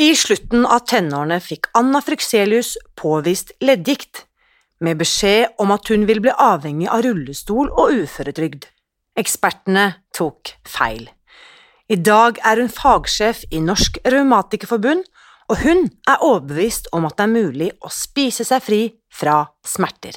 I slutten av tenårene fikk Anna Frykselius påvist leddgikt, med beskjed om at hun ville bli avhengig av rullestol og uføretrygd. Ekspertene tok feil. I dag er hun fagsjef i Norsk Revmatikerforbund, og hun er overbevist om at det er mulig å spise seg fri fra smerter.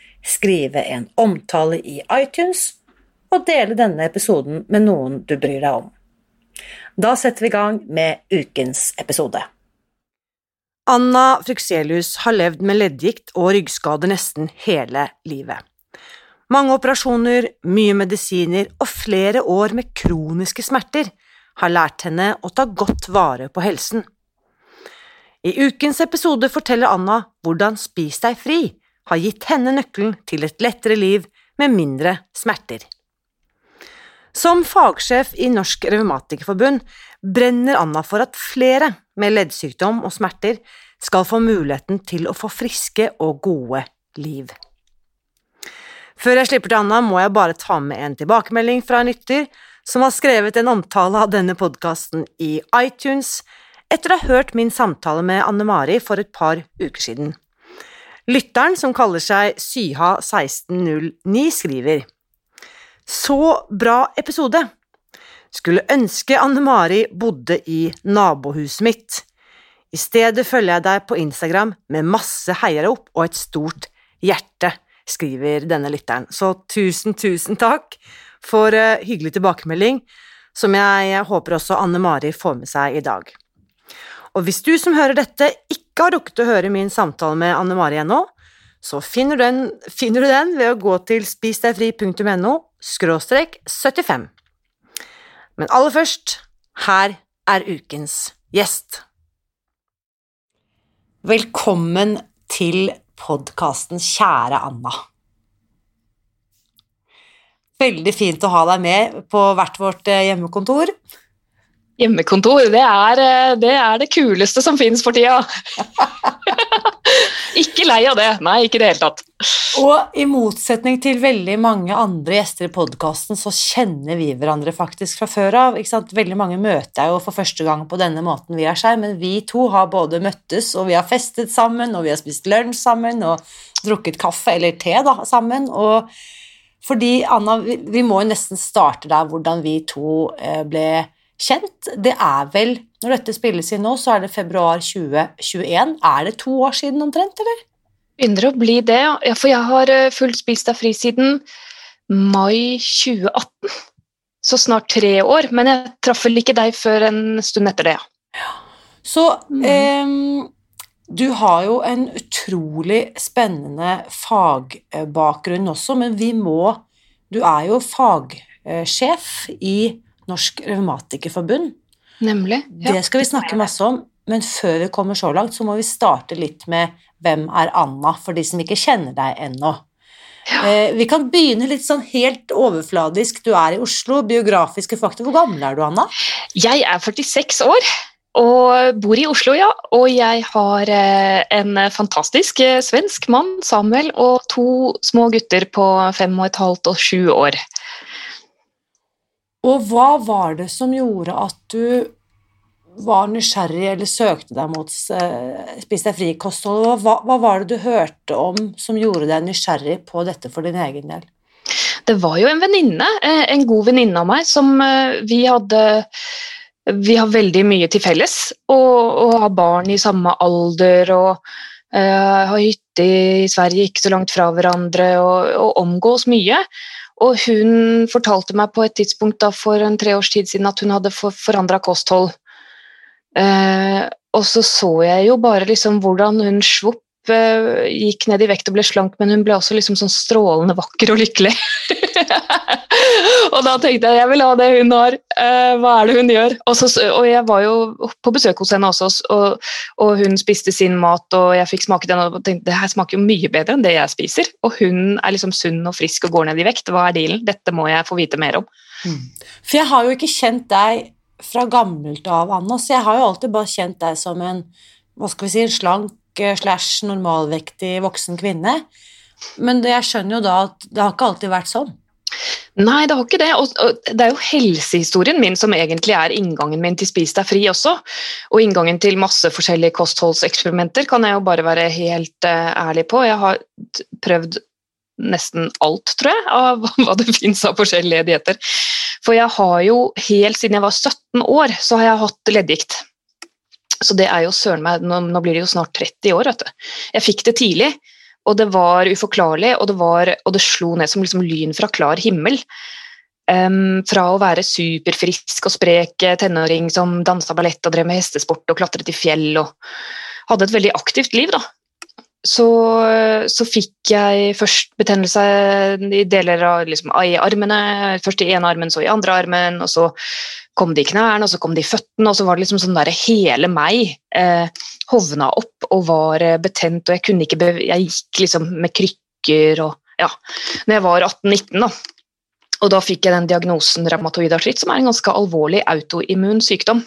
skrive en omtale i iTunes og dele denne episoden med noen du bryr deg om. Da setter vi i gang med ukens episode. Anna Frykselius har levd med leddgikt og ryggskade nesten hele livet. Mange operasjoner, mye medisiner og flere år med kroniske smerter har lært henne å ta godt vare på helsen. I ukens episode forteller Anna hvordan Spis deg fri har gitt henne nøkkelen til et lettere liv med mindre smerter. Som fagsjef i Norsk Revmatikerforbund brenner Anna for at flere med leddsykdom og smerter skal få muligheten til å få friske og gode liv. Før jeg slipper til Anna, må jeg bare ta med en tilbakemelding fra en lytter som har skrevet en omtale av denne podkasten i iTunes etter å ha hørt min samtale med Anne Mari for et par uker siden. Lytteren, som kaller seg Syha1609, skriver Så bra episode! Skulle ønske Anne Mari bodde i nabohuset mitt. I stedet følger jeg deg på Instagram med masse heiarop og et stort hjerte, skriver denne lytteren. Så tusen, tusen takk for uh, hyggelig tilbakemelding, som jeg håper også Anne Mari får med seg i dag. Og hvis du som hører dette ikke har rukket å høre min samtale med Anne Mari ennå, så finner du, den, finner du den ved å gå til spisdegfri.no skråstrek 75. Men aller først, her er ukens gjest. Velkommen til podkasten Kjære Anna. Veldig fint å ha deg med på hvert vårt eh, hjemmekontor. Hjemmekontor, det er, eh, det er det kuleste som finnes for tida. ikke lei av det. Nei, ikke i det hele tatt. Og i motsetning til veldig mange andre gjester i podkasten, så kjenner vi hverandre faktisk fra før av. Veldig mange møter jeg jo for første gang på denne måten vi er seg, men vi to har både møttes, og vi har festet sammen, og vi har spist lunsj sammen, og drukket kaffe eller te da, sammen. og fordi, Anna, vi, vi må jo nesten starte der hvordan vi to eh, ble kjent. Det er vel, når dette spilles inn nå, så er det februar 2021. Er det to år siden omtrent, eller? Begynner å bli det, ja. For jeg har eh, fulgt Spis deg fri siden mai 2018. Så snart tre år. Men jeg traff vel ikke deg før en stund etter det, ja. Så mm. eh, du har jo en utrolig spennende fagbakgrunn også, men vi må Du er jo fagsjef i Norsk Revmatikerforbund. Nemlig. Ja. Det skal vi snakke masse om, men før vi kommer så langt, så må vi starte litt med hvem er Anna, for de som ikke kjenner deg ennå. Ja. Eh, vi kan begynne litt sånn helt overfladisk. Du er i Oslo, biografiske fakta. Hvor gammel er du, Anna? Jeg er 46 år og bor i Oslo, ja. Og jeg har eh, en fantastisk eh, svensk mann, Samuel, og to små gutter på fem og et halvt og sju år. Og hva var det som gjorde at du var nysgjerrig eller søkte deg mot uh, Spis deg fri-kosthold? Hva, hva, var det du hørte om som gjorde deg nysgjerrig på dette for din egen del? Det var jo en venninne, eh, en god venninne av meg, som eh, vi hadde Vi har veldig mye til felles, og, og har barn i samme alder og uh, har hytte i Sverige ikke så langt fra hverandre og, og omgås mye. Og hun fortalte meg på et tidspunkt da for en tre års tid siden at hun hadde for, forandra kosthold. Eh, og så så jeg jo bare liksom hvordan hun svopp gikk ned i vekt og ble slank, men hun ble også liksom sånn strålende vakker og lykkelig. og da tenkte jeg jeg vil ha det hun har, uh, hva er det hun gjør? Og, så, og, jeg var jo på besøk hos henne også, og, og, hun spiste sin mat, og jeg fikk smake den, og tenkte det her smaker jo mye bedre enn det jeg spiser. Og hun er liksom sunn og frisk og går ned i vekt, hva er dealen? Dette må jeg få vite mer om. Mm. For jeg har jo ikke kjent deg fra gammelt av, Anna, så jeg har jo alltid bare kjent deg som en hva skal vi si, en slank slash normalvektig voksen kvinne. Men jeg skjønner jo da at det har ikke alltid vært sånn. Nei, det har ikke det. Og, det er jo helsehistorien min som egentlig er inngangen min til Spis deg fri også. Og inngangen til masse forskjellige kostholdseksperimenter kan jeg jo bare være helt uh, ærlig på. Jeg har prøvd nesten alt, tror jeg, av hva det fins av forskjellige dietter. For jeg har jo helt siden jeg var 17 år, så har jeg hatt leddgikt. Så det er jo søren meg nå, nå, blir det jo snart 30 år, vet du. Jeg fikk det tidlig, og det var uforklarlig, og det, var, og det slo ned som liksom lyn fra klar himmel. Um, fra å være superfrisk og sprek tenåring som dansa ballett og drev med hestesport og klatret i fjell og hadde et veldig aktivt liv, da. Så, så fikk jeg først betennelse i deler av liksom, i armene. Først i ene armen, så i andre armen, og så kom det i knærne, og så kom det i føttene, og så var det liksom sånn der hele meg eh, hovna opp og var eh, betent, og jeg kunne ikke beve Jeg gikk liksom med krykker og Ja. Når jeg var 18-19, da. Og da fikk jeg den diagnosen revmatoid artritt, som er en ganske alvorlig autoimmun sykdom.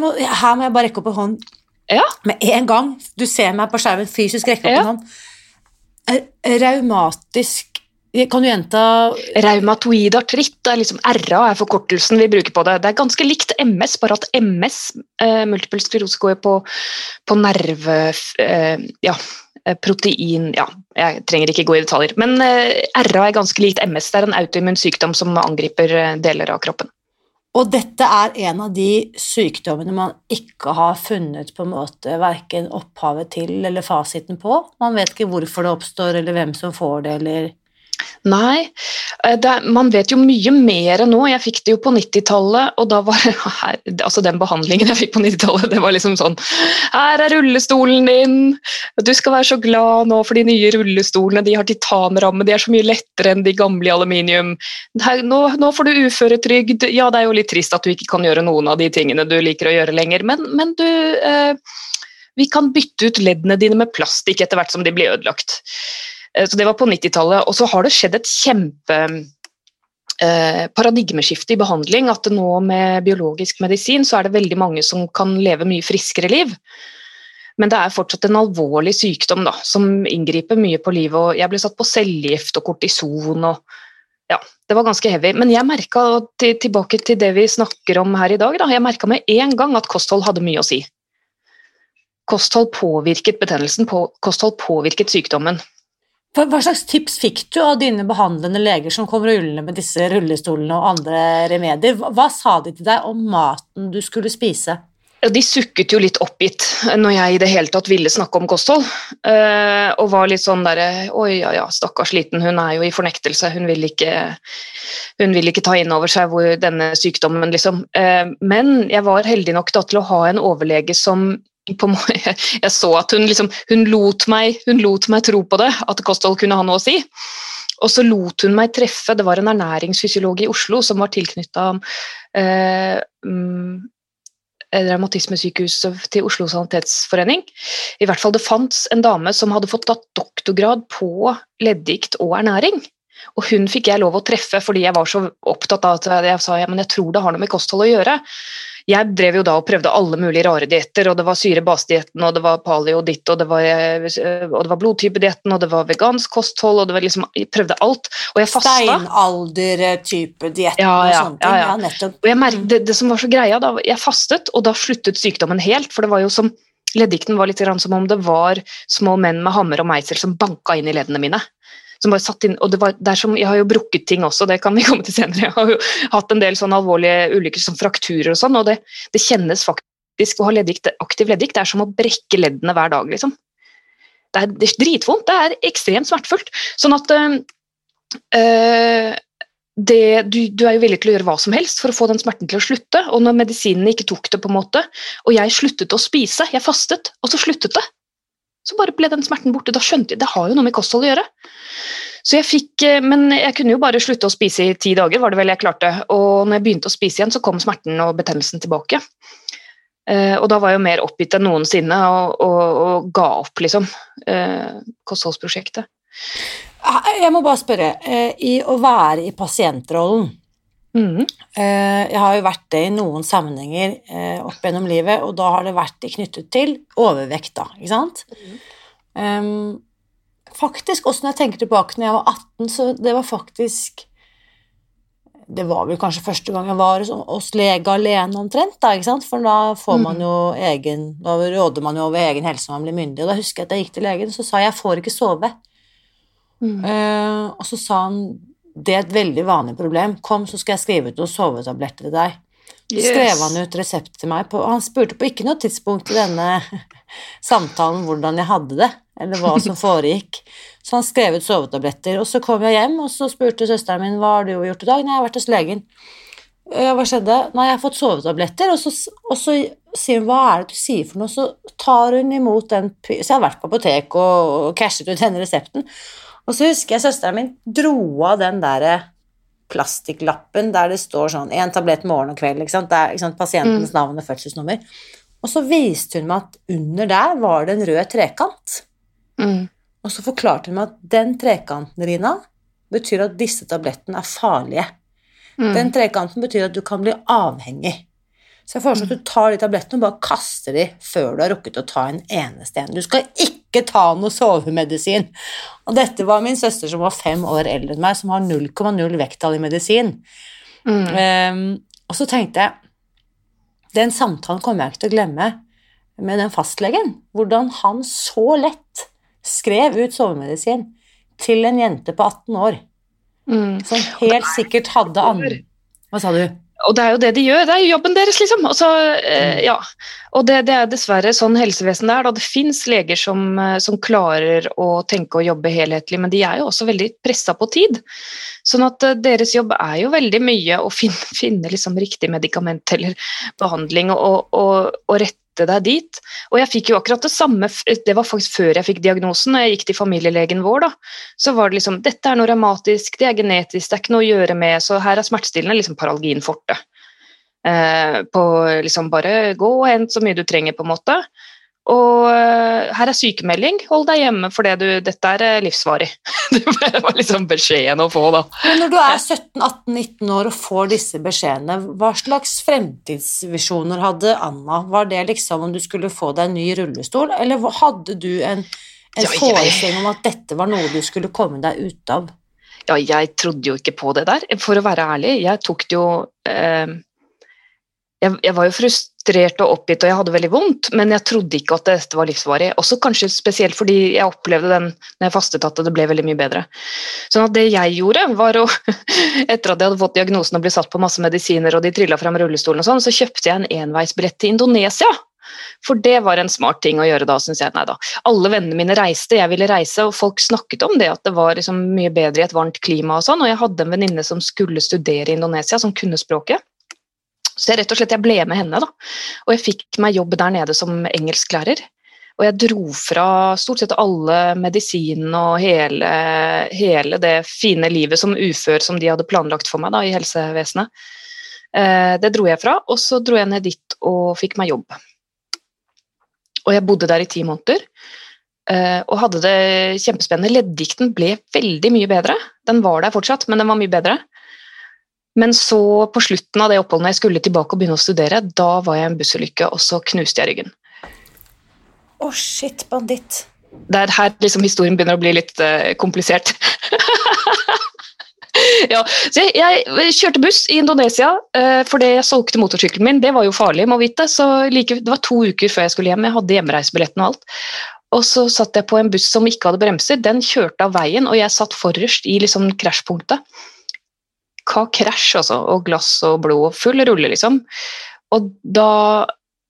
Må, her må jeg bare rekke opp en hånd ja. med en gang. Du ser meg på skjermen fysisk rekke opp ja. en hånd. Raumatisk kan du gjenta Raumatoid artritt er liksom RA er forkortelsen vi bruker på det. Det er ganske likt MS, bare at MS, eh, multiple sklerose, går på, på nerve... Eh, ja, eh, protein Ja, jeg trenger ikke gå i detaljer. Men eh, RA er ganske likt MS. Det er en autoimmun sykdom som angriper eh, deler av kroppen. Og dette er en av de sykdommene man ikke har funnet på en måte verken opphavet til eller fasiten på. Man vet ikke hvorfor det oppstår, eller hvem som får det, eller Nei, eh, det, man vet jo mye mer nå. Jeg fikk det jo på 90-tallet, og altså den behandlingen jeg fikk på 90-tallet, det var liksom sånn Her er rullestolen din! Du skal være så glad nå for de nye rullestolene. De har titanramme, de er så mye lettere enn de gamle i aluminium. Her, nå, nå, får du uføretrygd. Ja, det er jo litt trist at du ikke kan gjøre noen av de tingene du liker å gjøre lenger, men, men du eh, Vi kan bytte ut leddene dine med plastikk etter hvert som de blir ødelagt. Eh, så det var på 90-tallet. Og så har det skjedd et kjempe eh, paradigmeskifte i behandling. At nå med biologisk medisin så er det veldig mange som kan leve mye friskere liv. Men det er fortsatt en alvorlig sykdom da, som inngriper mye på livet. og Jeg ble satt på cellegift og kortison. og ja, Det var ganske heavy. Men jeg merka, tilbake til det vi snakker om her i dag, da, jeg merka med en gang at kosthold hadde mye å si. Kosthold påvirket betennelsen, kosthold påvirket sykdommen. Hva slags tips fikk du av dine behandlende leger som kom rullende med disse rullestolene og andre remedier? Hva sa de til deg om maten du skulle spise? De sukket jo litt oppgitt når jeg i det hele tatt ville snakke om kosthold. Eh, og var litt sånn derre Oi, ja ja, stakkars liten, hun er jo i fornektelse. Hun vil ikke, hun vil ikke ta inn over seg denne sykdommen, liksom. Eh, men jeg var heldig nok da til å ha en overlege som på, jeg så at hun, liksom, hun, lot meg, hun lot meg tro på det, at kosthold kunne ha noe å si. Og så lot hun meg treffe Det var en ernæringsfysiolog i Oslo som var tilknytta eh, um, Revmatismesykehuset til Oslo sanitetsforening. I hvert fall det fantes en dame som hadde fått tatt doktorgrad på leddgikt og ernæring. Og hun fikk jeg lov å treffe fordi jeg var så opptatt av at jeg sa ja, men jeg tror det har noe med kosthold å gjøre. Jeg drev jo da og prøvde alle mulige rare dietter, og det var syre-base-dietten, og det var paleo ditt, og det var, eh, og det var blodtypedietten, og det var vegansk kosthold, og det var liksom Jeg prøvde alt. Og jeg fasta. Steinalder-type dietten ja, ja, og sånne ting. Ja, ja. ja nettopp. Og merket, det, det, som var så greia, da Jeg fastet, og da sluttet sykdommen helt, for det var jo som Leddgikten var litt som om det var små menn med hammer og meisel som banka inn i leddene mine. Som bare satt inn, og det var, er Jeg har jo brukket ting også, det kan vi komme til senere. Jeg har jo hatt en del sånne alvorlige ulykker som frakturer og sånn, og det, det kjennes faktisk å ha leddgikt, aktiv leddgikt. Det er som å brekke leddene hver dag, liksom. Det er, det er dritvondt. Det er ekstremt smertefullt. Sånn at øh, det, du, du, er jo villig til å gjøre hva som helst for å få den smerten til å slutte. Og når medisinene ikke tok det, på en måte, og jeg sluttet å spise, jeg fastet, og så sluttet det, så bare ble den smerten borte. Da skjønte jeg det har jo noe med kosthold å gjøre. Så jeg fikk, eh, Men jeg kunne jo bare slutte å spise i ti dager, var det vel jeg klarte. Og når jeg begynte å spise igjen, så kom smerten og betennelsen tilbake. Uh, og da var jeg jo mer oppgitt enn noensinne og, og, og ga opp, liksom, uh, kostholdsprosjektet. Jeg må bare spørre, eh, i å være i pasientrollen mm. Jeg har jo vært det i noen sammenhenger eh, opp gjennom livet, og da har det vært knyttet til overvekt, da, ikke sant? Mm. Faktisk, også når jeg tenker tilbake når jeg var 18, så det var faktisk det var vel kanskje første gang jeg var hos lege alene omtrent, da, ikke sant? for da får man jo egen Da råder man jo over egen helse når man blir myndig. Og da husker jeg at jeg gikk til legen, så sa jeg jeg får ikke sove. Mm. Uh, og så sa han det er et veldig vanlig problem. Kom, så skal jeg skrive ut noen sovetabletter til deg. Så yes. skrev han ut resept til meg. På, han spurte på ikke noe tidspunkt i denne samtalen hvordan jeg hadde det, eller hva som foregikk. Så han skrev ut sovetabletter. Og så kom jeg hjem, og så spurte søsteren min hva har du gjort i dag. Nei, jeg har vært hos legen. Hva skjedde? Nei, jeg har fått sovetabletter. Og så, og så sier hun hva er det du sier for noe, så tar hun imot den Så jeg har vært på apotek og, og cashet ut denne resepten. Og så husker jeg søsteren min dro av den derre plastikklappen der det står sånn én tablett morgen og kveld, ikke sant? Der, ikke sant? pasientens mm. navn og fødselsnummer. Og så viste hun meg at under der var det en rød trekant. Mm. Og så forklarte hun meg at den trekanten, Rina, betyr at disse tablettene er farlige. Mm. Den trekanten betyr at du kan bli avhengig. Så jeg foreslår at du tar de tablettene og bare kaster de før du har rukket å ta en eneste en. Du skal ikke ta noe sovemedisin. Og dette var min søster som var fem år eldre enn meg, som har 0,0 vekttall i medisin. Mm. Um, og så tenkte jeg Den samtalen kommer jeg ikke til å glemme med den fastlegen. Hvordan han så lett skrev ut sovemedisin til en jente på 18 år. Mm. Som helt sikkert hadde andre Hva sa du? Og det er jo det de gjør, det er jo jobben deres, liksom. Og, så, eh, mm. ja. og det, det, er dessverre sånn helsevesen det er. Da. Det fins leger som, eh, som, klarer å tenke og jobbe helhetlig, men de er jo også veldig pressa på tid. Sånn at uh, deres jobb er jo veldig mye å finne, finne liksom riktig medikament eller behandling og, og, og rette sette deg dit. Og jeg fikk jo akkurat det samme, det var faktisk før jeg fikk diagnosen, når jeg gikk til familielegen vår, da. Så var det liksom Dette er noe revmatisk, det er genetisk, det er ikke noe å gjøre med, så her er smertestillende liksom paralgin forte. Eh, på liksom bare gå og hent så mye du trenger, på en måte. Og uh, her er sykemelding, hold deg hjemme for det du, dette er uh, livsvarig. det var liksom beskjeden å få, da. Men når du er 17-18-19 år og får disse beskjedene, hva slags fremtidsvisjoner hadde Anna? Var det liksom om du skulle få deg en ny rullestol, eller hadde du en, en ja, forestilling om at dette var noe du skulle komme deg ut av? Ja, jeg trodde jo ikke på det der, for å være ærlig. Jeg tok det jo uh, jeg, jeg, var jo frustrert og oppgitt, og jeg hadde veldig vondt, men jeg trodde ikke at dette var livsvarig. Også kanskje spesielt fordi jeg opplevde den når jeg fastet at det ble veldig mye bedre. Sånn at det jeg gjorde, var å Etter at jeg hadde fått diagnosen og ble satt på masse medisiner, og de trilla fram rullestolen og sånn, så kjøpte jeg en enveisbillett til Indonesia. For det var en smart ting å gjøre da, syns jeg. Nei da. Alle vennene mine reiste, jeg ville reise, og folk snakket om det, at det var liksom mye bedre i et varmt klima og sånn. Og jeg hadde en venninne som skulle studere i Indonesia, som kunne språket. Så jeg, rett og slett, jeg ble med henne, da. Og jeg fikk meg jobb der nede som engelsklærer. Og jeg dro fra stort sett alle medisinene og hele, hele, det fine livet som ufør som de hadde planlagt for meg da, i helsevesenet. Eh, det dro jeg fra, og så dro jeg ned dit og fikk meg jobb. Og jeg bodde der i ti måneder. Eh, og hadde det kjempespennende. Leddgikten ble veldig mye bedre. Den var der fortsatt, men den var mye bedre. Men så, på slutten av det oppholdet, når jeg skulle tilbake og begynne å studere, da var jeg i en bussulykke, og så knuste jeg ryggen. Å, oh, shit, banditt. Det er her liksom historien begynner å bli litt uh, komplisert. ja, så jeg, jeg, kjørte buss i Indonesia uh, fordi jeg solgte motorsykkelen min. Det var jo farlig, må vite. Så like, det var to uker før jeg skulle hjem. Jeg hadde hjemreisebilletten og alt. Og så satt jeg på en buss som ikke hadde bremser. Den kjørte av veien, og jeg satt forrest i liksom krasjpunktet. Hva krasj, altså. Og glass og blod og full rulle, liksom. Og da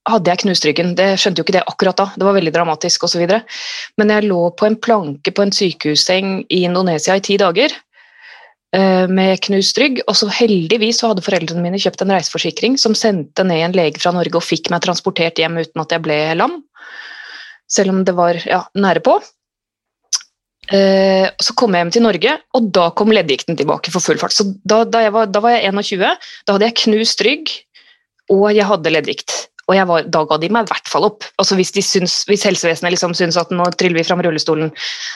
hadde jeg knust ryggen. Det skjønte jo ikke det akkurat da, det var veldig dramatisk osv. Men jeg lå på en planke på en sykehusseng i Indonesia i ti dager eh, med knust rygg, og så heldigvis så hadde foreldrene mine kjøpt en reiseforsikring som sendte ned en lege fra Norge og fikk meg transportert hjem uten at jeg ble lam. Selv om det var ja, nære på. Eh, så kom jeg hjem til Norge, og da kom leddgikten tilbake for full fart. Så da, da, var, da var jeg 21, da hadde jeg knust rygg, og jeg hadde leddgikt. Og var, da ga de meg i hvert fall opp. Altså hvis, syns, hvis helsevesenet liksom syns at nå triller vi fram rullestolen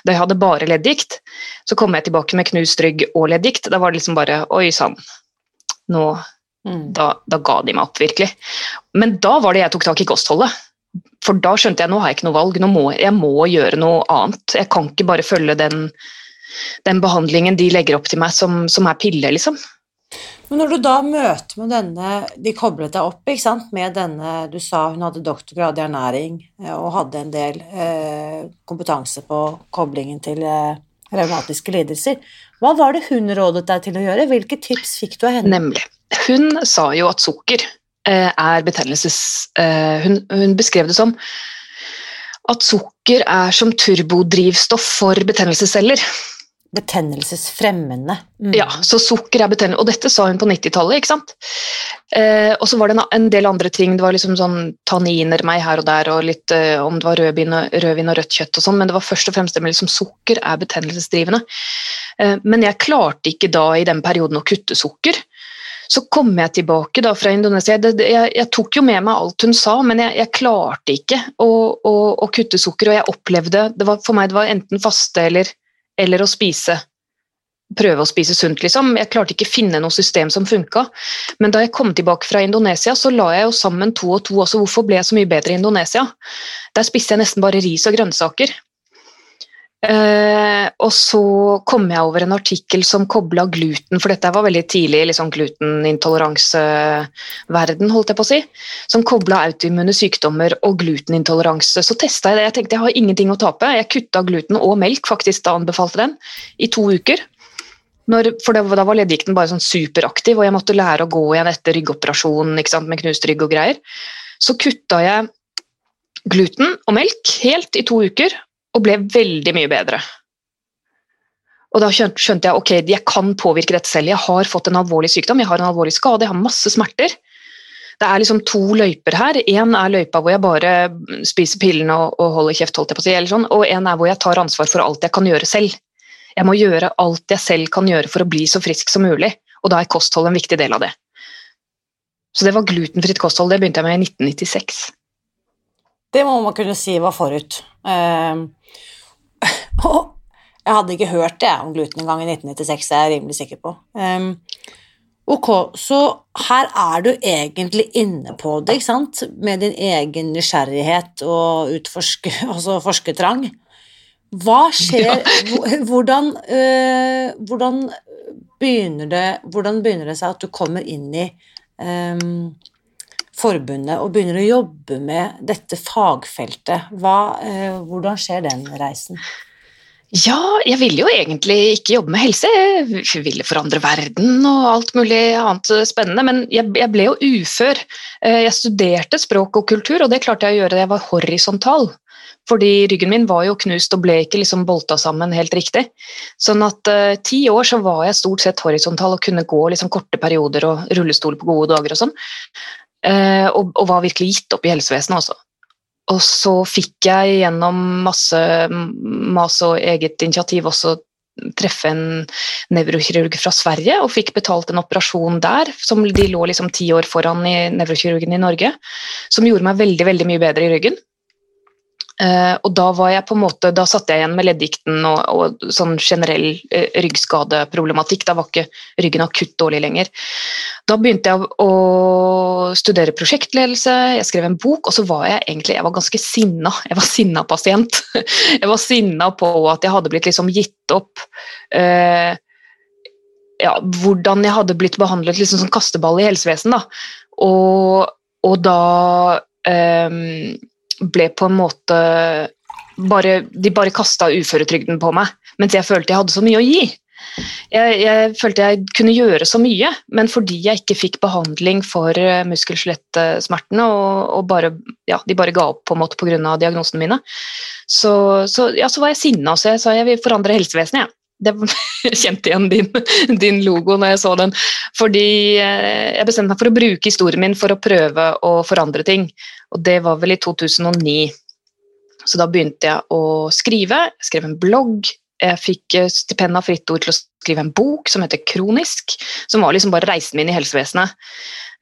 da jeg hadde bare leddgikt, så kom jeg tilbake med knust rygg og leddgikt. Da var det liksom bare Oi sann. Nå mm. da, da, ga de meg opp, virkelig. Men da var det jeg tok tak i kostholdet. For da skjønte jeg nå har jeg ikke noe valg, nå må, jeg må gjøre noe annet. Jeg kan ikke bare følge den, den behandlingen de legger opp til meg som, som er pille, liksom. Men når du da møter med denne De koblet deg opp ikke sant, med denne Du sa hun hadde doktorgrad i ernæring eh, og hadde en del eh, kompetanse på koblingen til eh, revmatiske lidelser. Hva var det hun rådet deg til å gjøre? Hvilke tips fikk du av henne? Nemlig. Hun sa jo at sukker er betennelses... Eh, hun, hun beskrev det som at sukker er som turbodrivstoff for betennelsesceller. Betennelsesfremmende. Mm. Ja, så sukker er betennelse. Og dette sa hun på 90-tallet, ikke sant. Eh, og så var det en del andre ting. Det var liksom sånn tanniner meg her og der, og litt eh, om det var rødvin og, rødvin og rødt kjøtt og sånn, men det var først og fremst det med liksom sukker er betennelsesdrivende. Eh, men jeg klarte ikke da i den perioden å kutte sukker. Så kom jeg tilbake da fra Indonesia. Det, jeg, jeg, tok jo med meg alt hun sa, men jeg, jeg klarte ikke å, å, å, kutte sukker. Og jeg opplevde var, For meg det var enten faste eller eller å spise prøve å spise sunt, liksom. Jeg klarte ikke å finne noe system som funka. Men da jeg kom tilbake fra Indonesia, så la jeg jo sammen to og to også. Hvorfor ble jeg så mye bedre i Indonesia? Der spiste jeg nesten bare ris og grønnsaker. Eh, og så kom jeg over en artikkel som kobla gluten, for dette var veldig tidlig i liksom glutenintoleranseverden, holdt jeg på å si, som kobla autoimmune sykdommer og glutenintoleranse. Så testa jeg det. Jeg tenkte jeg har ingenting å tape. Jeg kutta gluten og melk, faktisk da anbefalte den, i to uker. Når, for da, da var leddgikten bare sånn superaktiv, og jeg måtte lære å gå igjen etter ryggoperasjonen med knust rygg og greier. Så kutta jeg gluten og melk helt i to uker, og ble veldig mye bedre. Og da skjønte jeg ok, jeg kan påvirke dette selv. Jeg har fått en alvorlig sykdom, jeg har en alvorlig skade, jeg har masse smerter. Det er liksom to løyper her. Én er løypa hvor jeg bare spiser pillene og, og holder kjeft, holdt jeg på å si, eller sånn, og en er hvor jeg tar ansvar for alt jeg kan gjøre selv. Jeg må gjøre alt jeg selv kan gjøre for å bli så frisk som mulig, og da er kosthold en viktig del av det. Så det var glutenfritt kosthold. Det begynte jeg med i 1996. Det må man kunne si var forut. Uh, jeg hadde ikke hørt det om gluten engang i 1996, det er jeg rimelig sikker på. Um, ok, så her er du egentlig inne på det, ikke sant, med din egen nysgjerrighet og utforske, altså forskertrang. Hva skjer hvordan, øh, hvordan, begynner det, hvordan begynner det seg at du kommer inn i um, forbundet og begynner å jobbe med dette fagfeltet. Hva, eh, hvordan skjer den reisen? Ja, jeg ville jo egentlig ikke jobbe med helse. Jeg ville forandre verden og alt mulig annet spennende, men jeg, ble jo ufør. Eh, jeg studerte språk og kultur, og det klarte jeg å gjøre da jeg var horisontal. Fordi ryggen min var jo knust og ble ikke liksom bolta sammen helt riktig. Sånn at uh, ti år så var jeg stort sett horisontal og kunne gå liksom korte perioder og rullestol på gode dager og sånn. Eh, og, og, var virkelig gitt opp i helsevesenet også. Og så fikk jeg gjennom masse mas og eget initiativ også treffe en nevrokirurg fra Sverige og fikk betalt en operasjon der, som de lå liksom ti år foran i nevrokirurgen i Norge, som gjorde meg veldig, veldig mye bedre i ryggen. Uh, og da var jeg på en måte, da satt jeg igjen med leddgikten og, og, sånn generell uh, ryggskadeproblematikk. Da var ikke ryggen akutt dårlig lenger. Da begynte jeg å studere prosjektledelse, jeg skrev en bok, og så var jeg egentlig jeg var ganske sinna. Jeg var sinna pasient. jeg var sinna på at jeg hadde blitt liksom gitt opp uh, ja, hvordan jeg hadde blitt behandlet liksom som kasteball i helsevesenet. Og, og da um, ble på en måte bare, de bare kasta uføretrygden på meg, mens jeg følte jeg hadde så mye å gi. Jeg, jeg, følte jeg kunne gjøre så mye, men fordi jeg ikke fikk behandling for eh, muskel-skjelettsmertene, og, og bare, ja, de bare ga opp på en måte pga. diagnosene mine, så, så, ja, så var jeg sinna og sa jeg vil forandre helsevesenet. Ja. Det kjente igjen din, din, logo når jeg så den. Fordi eh, jeg bestemte meg for å bruke historien min for å prøve å forandre ting. Og det var vel i 2009. Så da begynte jeg å skrive. Jeg skrev en blogg, jeg fikk eh, stipend av Fritt Ord til å skrive en bok som heter Kronisk, som var liksom bare reisen min i helsevesenet.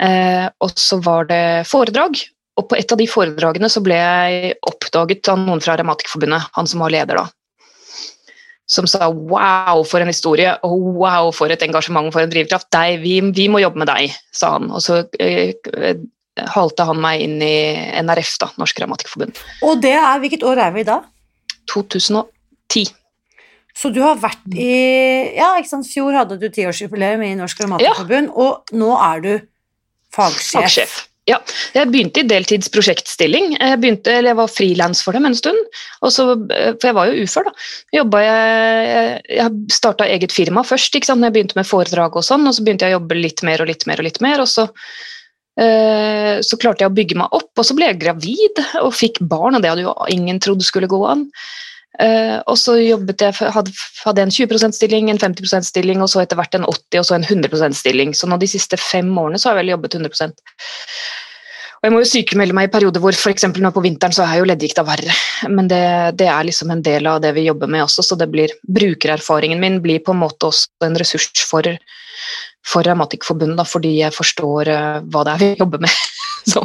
Eh, og så var det foredrag, og på et av de foredragene så ble jeg oppdaget av noen fra Revmatikerforbundet, han som var leder da. Som sa 'wow, for en historie', og 'wow, for et engasjement, for en drivkraft'. Deg, vi, vi må jobbe med deg', sa han. Og så eh, halte han meg inn i NRF, da, Norsk Grammatikkforbund. Og det er, hvilket år er vi i da? 2010. Så du har vært i Ja, ikke sant, fjor hadde du tiårsjubileum i Norsk Grammatikkforbund, ja. og nå er du fagsjef. fagsjef. Ja, jeg begynte i deltidsprosjektstilling. Jeg, begynte, eller jeg var frilans for dem en stund. Så, for jeg var jo ufør, da. Jobbet jeg Jeg starta eget firma først, ikke sant? jeg begynte med foredrag og sånn, og så begynte jeg å jobbe litt mer og litt mer og litt mer, og så eh, så klarte jeg å bygge meg opp, og så ble jeg gravid og fikk barn, og det hadde jo ingen trodd skulle gå an. Uh, og så jobbet jeg, hadde, hadde en 20 %-stilling, en 50 %-stilling, og så etter hvert en 80 og så en 100 %-stilling. Så nå de siste fem årene så har jeg vel jobbet 100 Og jeg må jo sykemelde meg i perioder hvor f.eks. nå på vinteren så er jo leddgikta verre. Men det, det, er liksom en del av det vi jobber med også, så det blir brukererfaringen min blir på en måte også en ressurs for, for Revmatikerforbundet, fordi jeg forstår uh, hva det er vi jobber med. så,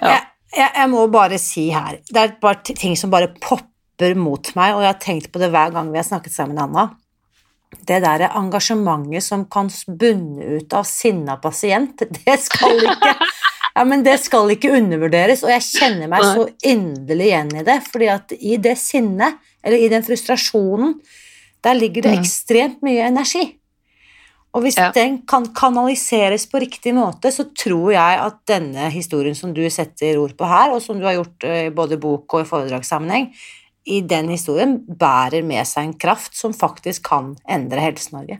ja. jeg, jeg, jeg, må bare si her, det er bare ting som bare popper kjemper mot meg, og jeg har tenkt på det hver gang vi har snakket sammen, Anna. Det der engasjementet som kan bunne ut av sinna pasient, det skal ikke ja, men det skal ikke undervurderes, og jeg kjenner meg så inderlig igjen i det. fordi at i det sinnet, eller i den frustrasjonen, der ligger det mm. ekstremt mye energi. Og hvis ja. den kan kanaliseres på riktig måte, så tror jeg at denne historien som du setter ord på her, og som du har gjort i både bok og i foredragssammenheng, i den historien bærer med seg en kraft som faktisk kan endre Helse-Norge.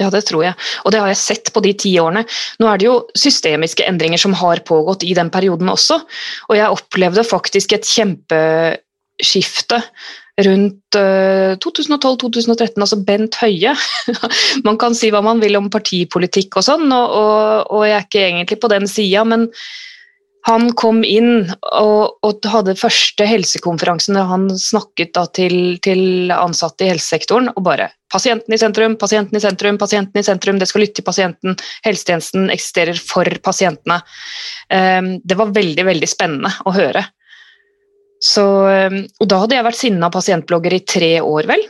Ja, det tror jeg, og det har jeg sett på de ti årene. Nå er det jo systemiske endringer som har pågått i den perioden også, og jeg opplevde faktisk et kjempeskifte rundt 2012-2013, eh, altså Bent Høie. man kan si hva man vil om partipolitikk og sånn, og, og, og jeg er ikke egentlig på den sida, men han kom inn og, og, hadde første helsekonferansen der han snakket til, til, ansatte i helsesektoren og bare 'Pasienten i sentrum, pasienten i sentrum, pasienten i sentrum, det skal lytte til pasienten. Helsetjenesten eksisterer for pasientene.' Um, det var veldig, veldig spennende å høre. Så, um, og da hadde jeg vært sinna pasientblogger i tre år, vel.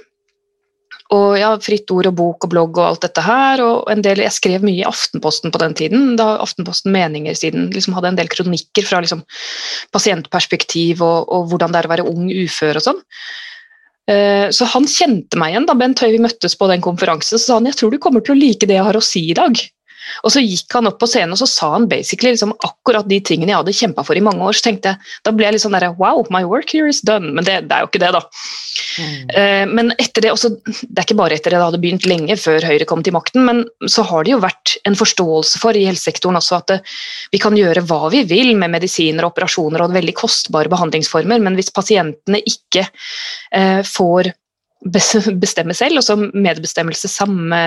Og ja, fritt ord og bok og blogg og alt dette her. og en del, Jeg skrev mye i Aftenposten på den tiden. da Aftenposten Meninger siden liksom hadde en del kronikker fra liksom, pasientperspektiv og, og, hvordan det er å være ung ufør og sånn. Uh, så han kjente meg igjen da Bent Høie møttes på den konferansen. Så sa han jeg tror du kommer til å like det jeg har å si i dag. Og så gikk han opp på scenen og så sa han basically liksom akkurat de tingene jeg hadde kjempa for i mange år. så tenkte jeg, Da ble jeg litt sånn der, Wow, my work here is done. Men det, det er jo ikke det, da. Mm. Uh, men etter det også, det er ikke bare etter det, det hadde begynt lenge før Høyre kom til makten, men så har det jo vært en forståelse for i helsesektoren også at det, vi kan gjøre hva vi vil med medisiner og operasjoner og veldig kostbare behandlingsformer, men hvis pasientene ikke uh, får bestemme selv, og så medbestemmelse, samme,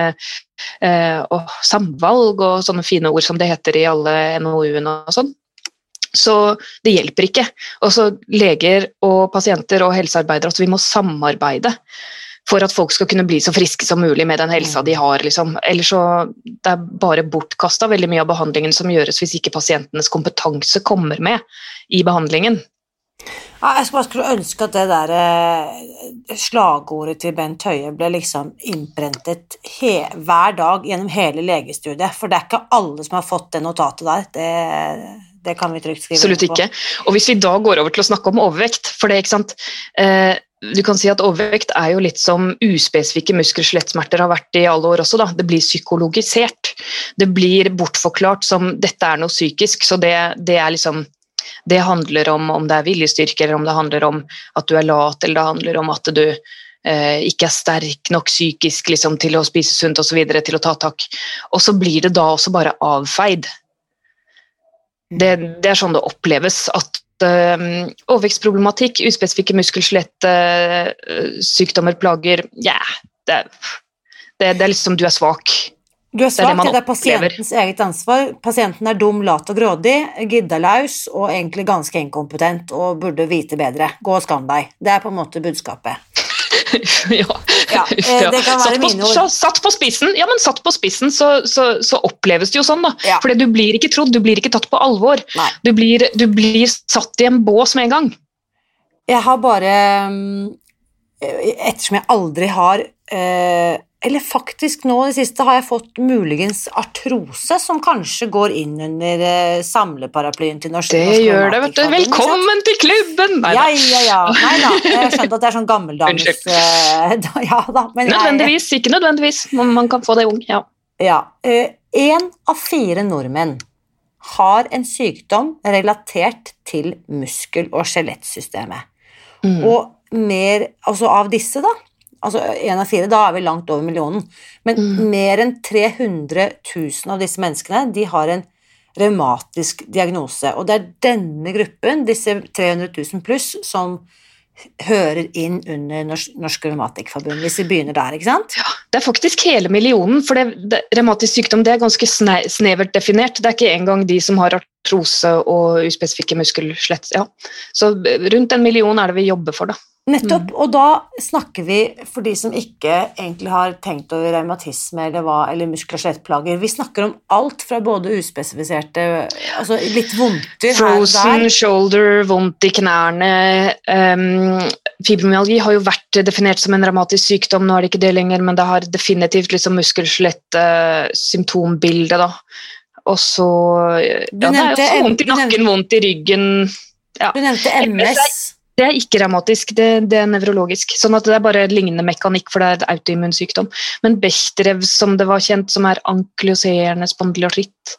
eh, og samvalg og sånne fine ord som det heter i alle NOU-ene og sånn. Så det hjelper ikke. Også leger og pasienter og helsearbeidere at vi må samarbeide for at folk skal kunne bli så friske som mulig med den helsa de har. Liksom. Ellers så det er bare bortkasta veldig mye av behandlingen som gjøres hvis ikke pasientenes kompetanse kommer med i behandlingen. Ja, jeg skulle bare ønske at det der eh, slagordet til Bent Høie ble liksom innprentet hver dag gjennom hele legestudiet, for det er ikke alle som har fått det notatet der. Det, det kan vi trygt skrive Absolutt ikke. Og hvis vi da går over til å snakke om overvekt, for det, ikke sant eh, du kan si at Overvekt er jo litt som uspesifikke muskel- og skjelettsmerter har vært i alle år også. Da. Det blir psykologisert. Det blir bortforklart som dette er noe psykisk. så det, det er liksom det handler om om det er viljestyrke, eller om det handler om at du er lat, eller det handler om at du eh, ikke er sterk nok psykisk liksom, til å spise sunt osv., til å ta tak. Og så blir det da også bare avfeid. Det, det er sånn det oppleves. At uh, overvekstproblematikk, uspesifikke muskel-skjelett-sykdommer, uh, plager Ja, det, det, det, er liksom du er svak. Du er svak, det det er pasientens eget ansvar. Pasienten er dum, lat og grådig, giddalaus og egentlig ganske inkompetent og burde vite bedre. Gå og skam deg. Det er på en måte budskapet. ja. ja. Eh, det kan være mine ord. Satt på spissen, ja, men satt på spissen så, så, så oppleves det jo sånn, da. Ja. Fordi du blir ikke trodd, du blir ikke tatt på alvor. Du blir, du blir, satt i en bås med en gang. Jeg har bare mm, Ettersom jeg aldri har eh, eller faktisk nå i det siste har jeg fått muligens artrose, som kanskje går inn under uh, samleparaplyen til norsk Det gjør det, vet du. Velkommen til klubben! Nei da. Ja, ja, ja. Nei da. Jeg skjønte at det er sånn gammeldames uh, ja, da, Nødvendigvis. Jeg, ikke nødvendigvis. Man, man, kan få det ung. Ja. ja. Én uh, av fire nordmenn har en sykdom relatert til muskel- og skjelettsystemet. Mm. Og mer, altså av disse, da, altså én av fire, da er vi langt over millionen. Men mm. mer enn 300 000 av disse menneskene de har en revmatisk diagnose. Og det er denne gruppen, disse 300 000 pluss, som hører inn under Norsk Revmatikkforbund, hvis vi begynner der, ikke sant? Ja, det er faktisk hele millionen, for det, det, revmatisk sykdom det er ganske snevert definert. Det er ikke engang de som har artrose og uspesifikke muskelslett. Ja. Så rundt en million er det vi jobber for, da. Nettopp, mm. og da snakker vi, for de som ikke egentlig har tenkt over revmatisme eller, hva, eller muskel- og skjelettplager, vi snakker om alt fra både uspesifiserte Altså litt vondter Frozen shoulder, vondt i knærne um, Fibromyalgi har jo vært definert som en revmatisk sykdom, nå er det ikke det lenger, men det har definitivt liksom muskel-skjelett-symptombilde, da. Og så ja, Det er også vondt i nakken, vondt i ryggen ja. Du nevnte MS. Det er ikke revmatisk, det, det, er nevrologisk. sånn at Det er bare lignende mekanikk, for det er et autoimmunsykdom. Men Bechterew, som det var kjent, som er ankloserende spondylartritt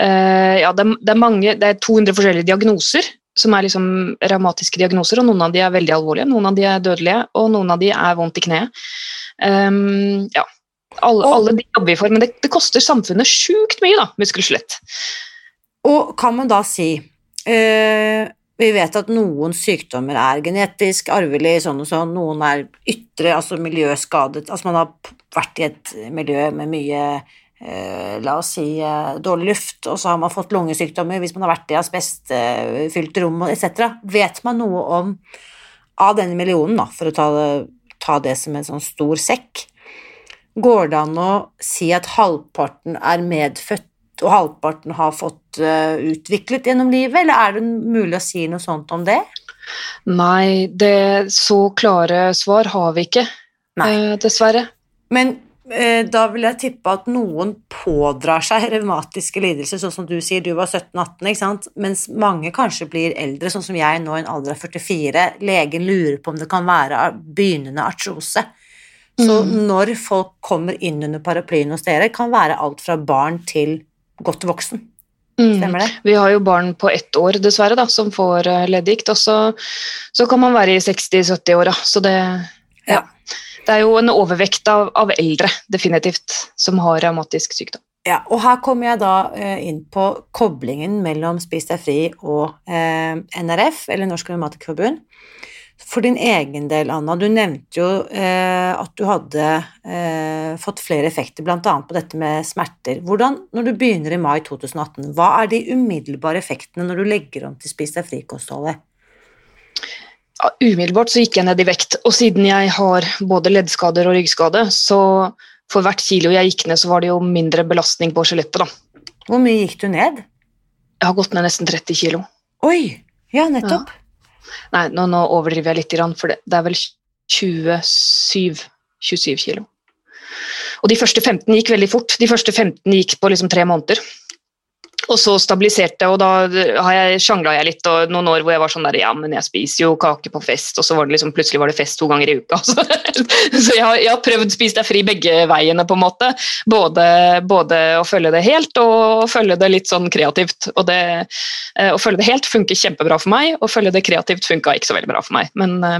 uh, ja, det, det, er mange, det er 200 forskjellige diagnoser som er liksom revmatiske diagnoser, og noen av de er veldig alvorlige, noen av de er dødelige, og noen av de er vondt i kneet. Um, ja. Alle, og, alle, de jobber vi for, men det, det koster samfunnet sjukt mye, da, muskel-skjelett. Og kan man da si øh, vi vet at noen sykdommer er genetisk, arvelig, sånn og sånn, noen er ytre, altså miljøskadet, altså man har vært i et miljø med mye eh, la oss si eh, dårlig luft, og så har man fått lungesykdommer hvis man har vært i asbestfylte rom etc. Vet man noe om, av denne millionen, da, for å ta det, ta det som en sånn stor sekk, går det an å si at halvparten er medfødt og halvparten har fått uh, utviklet gjennom livet, eller er det mulig å si noe sånt om det? Nei, det så klare svar har vi ikke, uh, dessverre. Men uh, da vil jeg tippe at noen pådrar seg revmatiske lidelser, sånn som du sier, du var 17-18, ikke sant, mens mange kanskje blir eldre, sånn som jeg nå i en alder av 44. Legen lurer på om det kan være begynnende artrose. Så mm. når folk kommer inn under paraplyen hos dere, kan være alt fra barn til godt voksen. Mm. Stemmer det? Vi har jo barn på ett år, dessverre, da, som får uh, leddgikt. Og så, så, kan man være i 60-70-åra. Så det, ja. det er jo en overvekt av, av, eldre, definitivt, som har revmatisk sykdom. Ja, og her kommer jeg da uh, inn på koblingen mellom Spis deg fri og eh, NRF, eller Norsk Revmatikerforbund. For din egen del, Anna, du nevnte jo eh, at du hadde eh, fått flere effekter, bl.a. på dette med smerter. Hvordan, når du begynner i mai 2018, hva er de umiddelbare effektene når du legger om til Spis deg fri-kostholdet? Ja, umiddelbart så gikk jeg ned i vekt, og siden jeg har både leddskader og ryggskade, så for hvert kilo jeg gikk ned, så var det jo mindre belastning på skjelettet, da. Hvor mye gikk du ned? Jeg har gått ned nesten 30 kilo. Oi! Ja, nettopp. Ja. Nei, nå, nå, overdriver jeg litt, for det, er vel 27, 27 kilo. Og de første 15 gikk veldig fort. De første 15 gikk på liksom tre måneder. Og så stabiliserte, jeg, og da har jeg sjangla jeg litt og noen år hvor jeg var sånn der Ja, men jeg spiser jo kake på fest, og så var det liksom plutselig var det fest to ganger i uka. Så, så jeg, har, jeg, har, prøvd spise deg fri begge veiene, på en måte. Både, både, å følge det helt og å følge det litt sånn kreativt. Og det, eh, å følge det helt funker kjempebra for meg, og følge det kreativt funka ikke så veldig bra for meg. Men eh,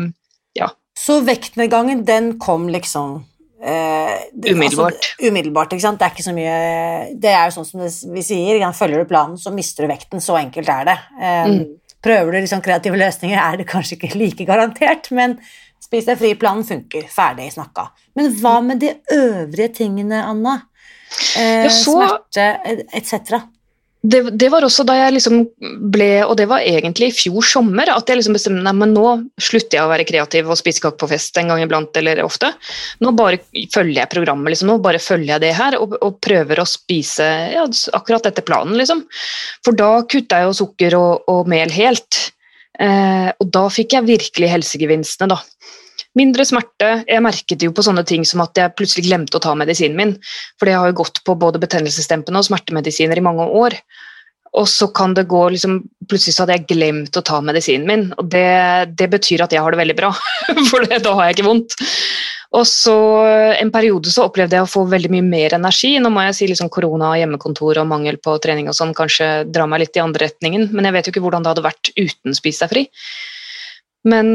ja. Så vektnedgangen, den kom liksom Eh, umiddelbart. Altså, umiddelbart, ikke sant. Det er ikke så mye Det er jo sånn som vi sier, følger du planen, så mister du vekten. Så enkelt er det. Eh, mm. Prøver du liksom kreative løsninger, er det kanskje ikke like garantert, men spis deg fri-planen funker. Ferdig snakka. Men hva med de øvrige tingene, Anna? Eh, ja, så... Smerte etc det, det, var også da jeg liksom ble, og det var egentlig i fjor sommer, at jeg liksom bestemte meg men nå slutter jeg å være kreativ og spise kake på fest en gang iblant eller ofte. Nå bare følger jeg programmet, liksom, nå bare følger jeg det her og, og prøver å spise ja, akkurat etter planen. Liksom. For da kutta jeg jo sukker og, og mel helt. Eh, og da fikk jeg virkelig helsegevinstene, da. Mindre smerte. Jeg merket jo på sånne ting som at jeg plutselig glemte å ta medisinen min. For jeg har jo gått på både betennelsesdempende og smertemedisiner i mange år. Og så kan det gå liksom, Plutselig så hadde jeg glemt å ta medisinen min. Og det, det betyr at jeg har det veldig bra, for det, da har jeg ikke vondt. Og så En periode så opplevde jeg å få veldig mye mer energi. Nå må jeg si liksom korona, hjemmekontor og mangel på trening og sånn kanskje drar meg litt i andre retningen, men jeg vet jo ikke hvordan det hadde vært uten Spis deg fri. Men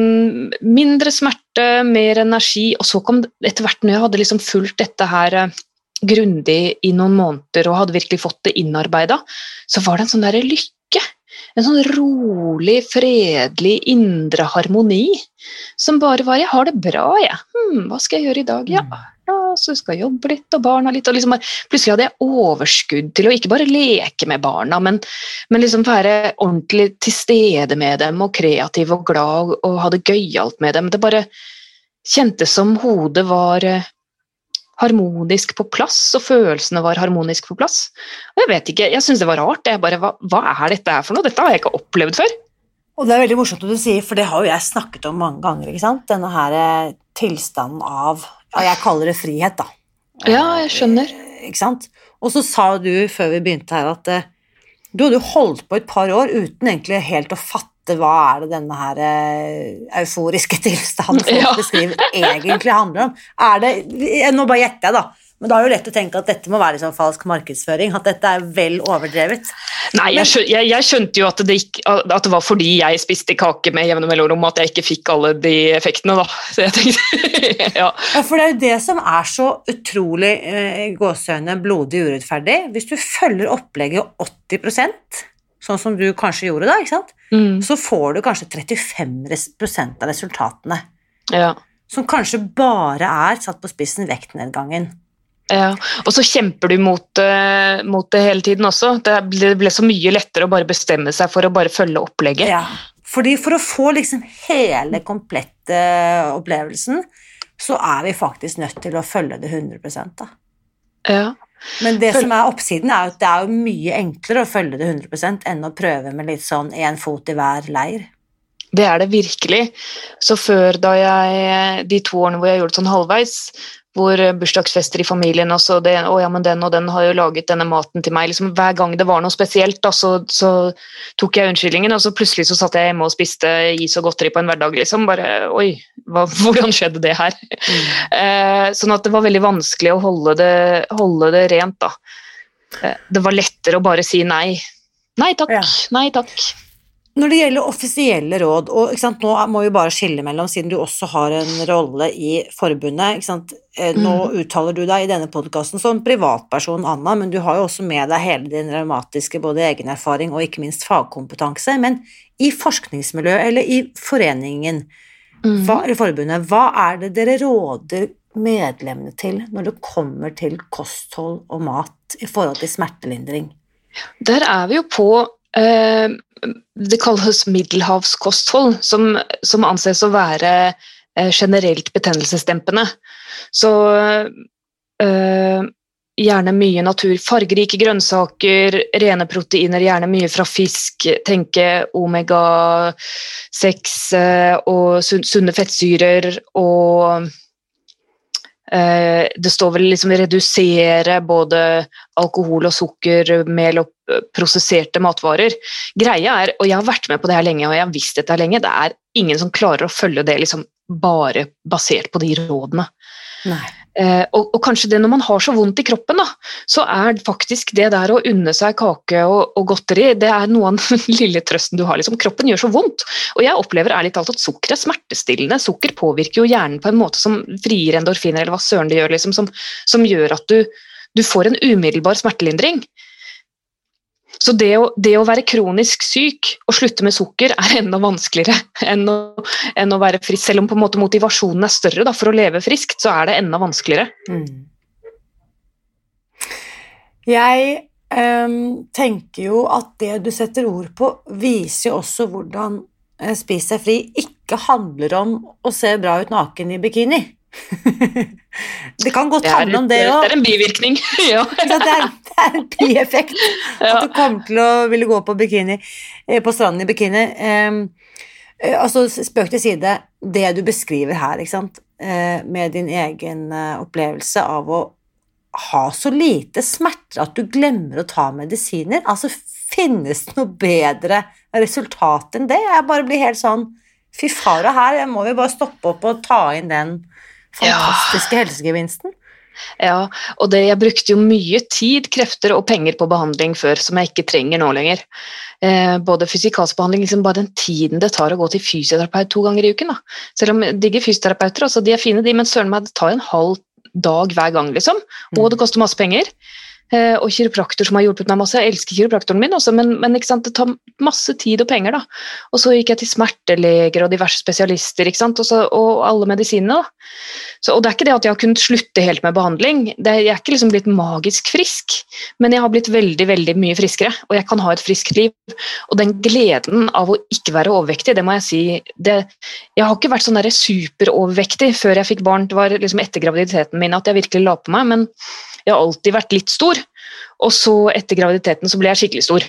mindre smerte, mer energi, og så kom etter hvert når jeg hadde liksom fulgt dette her eh, grundig i noen måneder og hadde virkelig fått det innarbeida, så var det en sånn derre lykke. En sånn rolig, fredelig, indre harmoni som bare var 'Jeg har det bra, jeg. Hm, hva skal jeg gjøre i dag?' Ja, mm ja, så skal jeg jobbe litt, og barna litt. og liksom, Plutselig hadde jeg overskudd til å ikke bare leke med barna, men, men liksom være ordentlig til stede med dem, og kreativ og glad og ha det gøyalt med dem. Det bare kjentes som hodet var eh, harmonisk på plass, og følelsene var harmonisk på plass. Og jeg vet ikke, jeg syns det var rart. Jeg bare, hva, hva er dette her for noe? Dette har jeg ikke opplevd før. Og det er veldig morsomt at du sier, for det har jo jeg snakket om mange ganger. ikke sant? Denne her eh, tilstanden av ja, Jeg kaller det frihet, da. Ja, jeg skjønner. Eh, ikke sant? Og så sa du før vi begynte her, at eh, du hadde jo holdt på et par år uten egentlig helt å fatte hva er det denne her euforiske tilstanden folk ja. beskriver, egentlig handler om. Er det Nå bare gjetter jeg, da. Men da er det jo lett å tenke at dette må være liksom falsk markedsføring, at dette er vel overdrevet. Nei, jeg, skjønte, jeg, jeg skjønte jo at det, gikk, at det, var fordi jeg spiste kake med jevne mellomrom at jeg ikke fikk alle de effektene, da. Så jeg tenkte ja. ja. For det er jo det som er så utrolig eh, gåsehøyne blodig urettferdig. Hvis du følger opplegget 80 sånn som du kanskje gjorde da, ikke sant? Mm. så får du kanskje 35% av resultatene. Ja. Som kanskje bare er satt på spissen vektnedgangen. Ja, Og så kjemper du mot, uh, mot, det hele tiden også. Det ble, det ble, så mye lettere å bare bestemme seg for å bare følge opplegget. Ja, fordi For å få liksom hele, komplette opplevelsen, så er vi faktisk nødt til å følge det 100 da. Ja. Men det som er oppsiden, er at det er jo mye enklere å følge det 100% enn å prøve med litt sånn én fot i hver leir. Det er det virkelig. Så før da jeg, de to årene hvor jeg gjorde det sånn halvveis, hvor eh, bursdagsfester i familien og så det, å ja, men den og den har jo laget denne maten til meg. Liksom, hver gang det var noe spesielt, da, så, så, tok jeg unnskyldningen, og så plutselig så satt jeg hjemme og spiste is og godteri på en hverdag. Liksom. Bare oi, hva, hvordan skjedde det her? Mm. Eh, sånn at det var veldig vanskelig å holde det, holde det rent, da. Eh, det var lettere å bare si nei. Nei takk, ja. nei takk. Når det gjelder offisielle råd, og sant, nå må vi bare skille mellom, siden du også har en rolle i forbundet sant, Nå mm. uttaler du deg i denne podkasten som privatperson, Anna, men du har jo også med deg hele din revmatiske både egenerfaring og ikke minst fagkompetanse. Men i forskningsmiljøet eller i foreningen, mm. hva, eller forbundet, hva er det dere råder medlemmene til når det kommer til kosthold og mat i forhold til smertelindring? Der er vi jo på Eh, det kalles middelhavskosthold, som, som anses å være eh, generelt betennelsesdempende. Så øh, gjerne mye natur. Fargerike grønnsaker, rene proteiner, gjerne mye fra fisk. Tenke omega-6 og sunne fettsyrer og Eh, det står vel liksom redusere både alkohol og sukker, mel og eh, prosesserte matvarer. Greia er, og jeg har vært med på det her lenge, og jeg har visst dette lenge, det er ingen som klarer å følge det liksom bare basert på de rådene. Eh, og, og, kanskje det når man har så vondt i kroppen, da, så er faktisk det der å unne seg kake og, og godteri det er noe av den lille trøsten du har. Liksom. Kroppen gjør så vondt. Og jeg opplever ærlig talt at sukker er smertestillende. Sukker påvirker jo hjernen på en måte som frigir endorfiner, eller hva søren det gjør, liksom, som, som, gjør at du, du får en umiddelbar smertelindring. Så det å, det å, være kronisk syk og slutte med sukker er enda vanskeligere enn å, enn å være frisk. Selv om på en måte motivasjonen er større da, for å leve friskt, så er det enda vanskeligere. Mm. Jeg um, tenker jo at det du setter ord på, viser jo også hvordan uh, Spis deg fri ikke handler om å se bra ut naken i bikini. Det kan godt handle om det òg. Det er en bivirkning. ja. det, er, det, er, en bieffekt at du kommer til å ville gå på, bikini, eh, på stranden i bikini. Um, altså, Spøk til side, det du beskriver her, uh, med din egen opplevelse av å ha så lite smerter at du glemmer å ta medisiner Altså, finnes det noe bedre resultat enn det? Jeg bare blir helt sånn Fy fara, her jeg må jo bare stoppe opp og ta inn den fantastiske ja. helsegevinsten. Ja, og det, jeg brukte jo mye tid, krefter og penger på behandling før som jeg ikke trenger nå lenger. Eh, både fysikalsk behandling, liksom bare den tiden det tar å gå til fysioterapeut to ganger i uken. Da. Selv om digge fysioterapeuter, altså de er fine, de, men søren meg, det tar en halv dag hver gang, liksom. Og det koster masse penger. Eh, og kiropraktor som har hjulpet meg masse. Jeg elsker kiropraktoren min også, men, men det tar masse tid og penger. da. Og så gikk jeg til smerteleger og diverse spesialister sant? Også, og alle medisinene. Så, og det er ikke det at jeg har kunnet slutte helt med behandling. Det, jeg er ikke liksom blitt magisk frisk, men jeg har blitt veldig veldig mye friskere. Og jeg kan ha et friskt liv. Og den gleden av å ikke være overvektig, det må jeg si det, Jeg har ikke vært sånn superovervektig før jeg fikk barn. Det var liksom etter graviditeten min at jeg virkelig la på meg. men jeg har alltid vært litt stor, og så etter graviditeten så ble jeg skikkelig stor.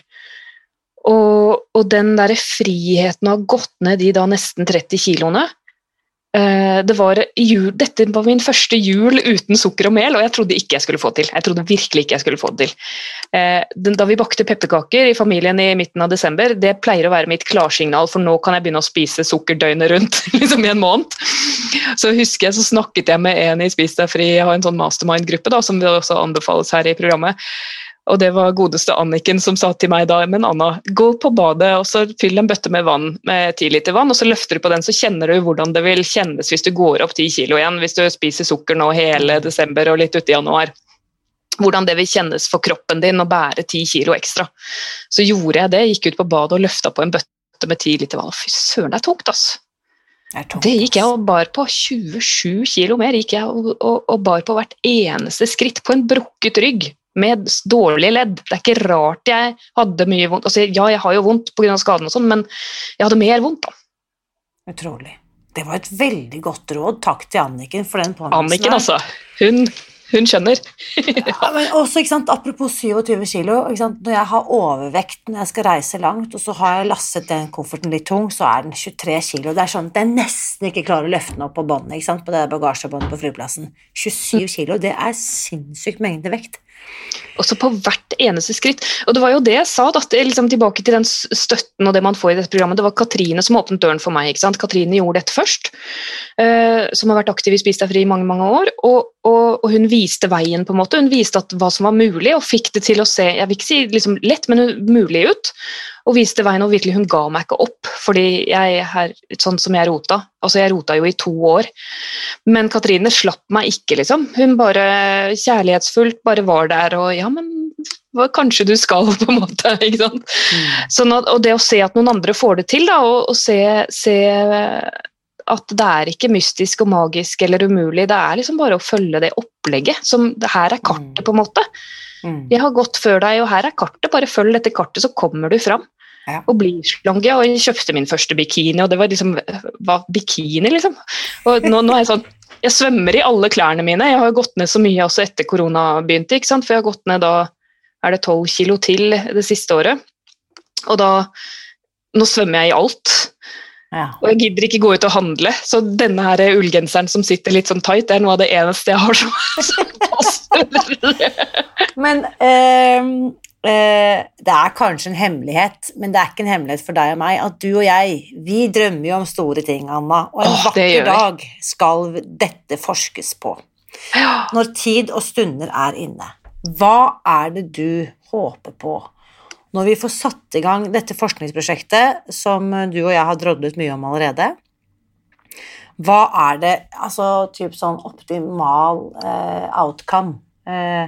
Og, og den derre friheten å ha gått ned de da nesten 30 kiloene Eh, det var jul, dette var min første jul uten sukker og mel, og jeg trodde ikke jeg skulle få til. Jeg trodde virkelig ikke jeg skulle få det til. Eh, da vi bakte pepperkaker i familien i midten av desember, det pleier å være mitt klarsignal, for nå kan jeg begynne å spise sukker døgnet rundt liksom i en måned. Så husker jeg så snakket jeg med en i Spis deg fri, jeg har en sånn mastermind-gruppe som det også anbefales her i programmet. Og det var godeste Anniken som sa til meg da men Anna, gå på badet og så fyll en bøtte med vann med ti liter vann, og så løfter du på den, så kjenner du hvordan det vil kjennes hvis du går opp ti kilo igjen, hvis du spiser sukker nå hele desember og litt uti januar. Hvordan det vil kjennes for kroppen din å bære ti kilo ekstra. Så gjorde jeg det, gikk ut på badet og løfta på en bøtte med ti liter vann. Fy søren, det er tungt, ass. Det, gikk jeg og bar på. 27 kilo mer gikk jeg og, og, og bar på hvert eneste skritt på en brukket rygg med dårlige ledd. Det er ikke rart jeg hadde mye vondt. Altså, ja, jeg har jo vondt pga. skaden, og sånn, men jeg hadde mer vondt. da. Utrolig. Det var et veldig godt råd. Takk til Anniken for den påminnelsen. Anniken, altså. Hun, hun skjønner. ja, men også, ikke sant, Apropos 27 kilo. Når jeg har overvekt når jeg skal reise langt, og så har jeg lastet den kofferten litt tung, så er den 23 kilo. Det er sånn at jeg nesten ikke klarer å løfte den opp på båndet på det bagasjebåndet på flyplassen. 27 kilo, det er sinnssykt mengde vekt. Også på hvert eneste skritt. Og det var jo det jeg sa, da, liksom tilbake til den støtten og det man får i dette programmet. Det var Katrine som åpnet døren for meg. ikke sant? Katrine gjorde dette først, uh, som har vært aktiv i Spis deg fri i mange mange år. Og, og, og, hun viste veien, på en måte. Hun viste at, hva som var mulig, og fikk det til å se jeg vil ikke si liksom lett, men mulig ut og viste veien, og virkelig hun ga meg ikke opp, fordi jeg er sånn som jeg rota. Altså, jeg rota jo i to år. Men Katrine slapp meg ikke, liksom. Hun bare kjærlighetsfullt bare var der og ja, men hva kanskje du skal, på en måte. ikke sant? Mm. Sånn at, og det å se at noen andre får det til, da, og, og se, se at det er ikke mystisk og magisk eller umulig, det er liksom bare å følge det opplegget. som Her er kartet, mm. på en måte. Mm. Jeg har gått før deg, og her er kartet. Bare følg dette kartet, så kommer du fram. Ja. Og blir slank. og jeg kjøpte min første bikini, og det var liksom hva, Bikini, liksom. Og nå, nå er jeg sånn Jeg svømmer i alle klærne mine. Jeg har gått ned så mye også etter korona begynte, ikke sant? for jeg har gått ned da er det tolv kilo til det siste året. Og da Nå svømmer jeg i alt. Ja. Og jeg gidder ikke gå ut og handle, så denne her ullgenseren som sitter litt sånn tight, det er noe av det eneste jeg har som, passer. Men eh, det er kanskje en hemmelighet, men det er ikke en hemmelighet for deg og meg, at du og jeg, vi drømmer jo om store ting, Anna, og en Åh, vakker dag skal dette forskes på. Ja. Når tid og stunder er inne, hva er det du håper på? Når vi får satt i gang dette forskningsprosjektet, som du og jeg har drodlet mye om allerede, hva er det, altså typ sånn optimal eh, outcome? Eh,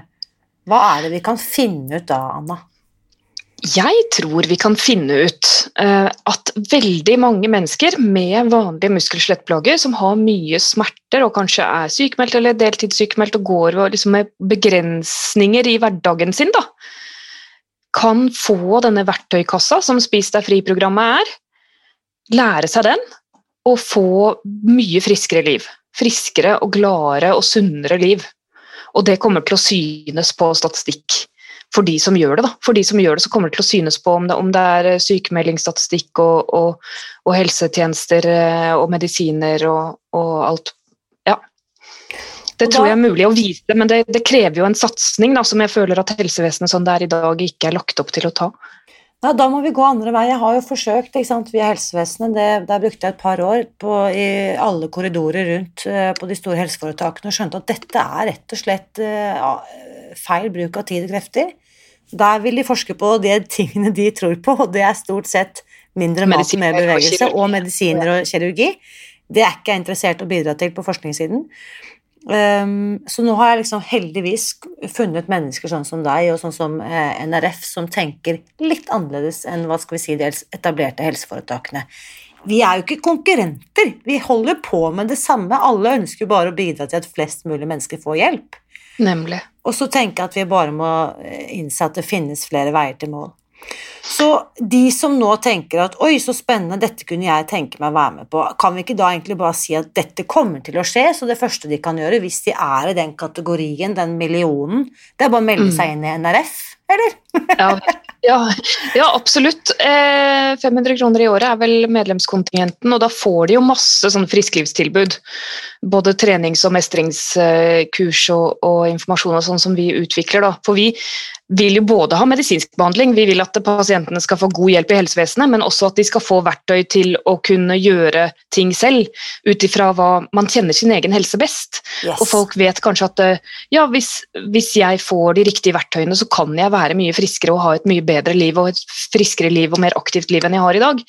hva er det vi kan finne ut da, Anna? Jeg tror vi kan finne ut eh, at veldig mange mennesker med vanlige muskel-skjelettplager, som har mye smerter og kanskje er sykemeldt eller deltidssykemeldt og går liksom med begrensninger i hverdagen sin, da, kan få denne verktøykassa som Spis deg fri-programmet er, lære seg den og få mye friskere liv. Friskere og gladere og sunnere liv. Og det kommer til å synes på statistikk for de som gjør det. da. For de som gjør det, så kommer det til å synes på om det, om det er eh, sykemeldingsstatistikk og, og, og helsetjenester eh, og medisiner og, og alt. Ja. Det tror jeg er mulig å vise, men det, det krever jo en satsing som jeg føler at helsevesenet sånn det er i dag, ikke er lagt opp til å ta. Ja, da må vi gå andre vei. Jeg har jo forsøkt ikke sant, via helsevesenet. Det, der brukte jeg et par år på, i alle korridorer rundt eh, på de store helseforetakene og skjønte at dette er rett og slett eh, ja, feil bruk av tid og krefter. Der vil de forske på de tingene de tror på, og det er stort sett mindre mat og mer bevegelse og medisiner og kirurgi. Det er ikke jeg interessert å bidra til på forskningssiden. Um, så nå har jeg liksom heldigvis funnet mennesker sånn som deg og sånn som eh, NRF som tenker litt annerledes enn hva skal vi si, de etablerte helseforetakene. Vi er jo ikke konkurrenter, vi holder på med det samme. Alle ønsker jo bare å bidra til at flest mulig mennesker får hjelp. Nemlig. Og så tenker jeg at vi bare må eh, innse at det finnes flere veier til mål. Så de som nå tenker at oi, så spennende, dette kunne jeg tenke meg å være med på, kan vi ikke da egentlig bare si at dette kommer til å skje, så det første de kan gjøre, hvis de er i den kategorien, den millionen, det er bare å melde Mm. seg inn i NRF, eller? Ja, ja, ja absolutt. Eh, 500 kroner i året er vel medlemskontingenten, og da får de jo masse sånn frisklivstilbud. Både trenings- og mestringskurs og, og informasjon og sånn som vi utvikler. Da. For vi vil jo både ha medisinsk behandling, vi vil at pasientene skal få god hjelp i helsevesenet, men også at de skal få verktøy til å kunne gjøre ting selv, ut ifra hva man kjenner sin egen helse best. Yes. Og folk vet kanskje at eh, ja, hvis, hvis jeg får de riktige verktøyene, så kan jeg være mye friskere og ha et mye bedre liv og et friskere liv og mer aktivt liv enn jeg har i dag.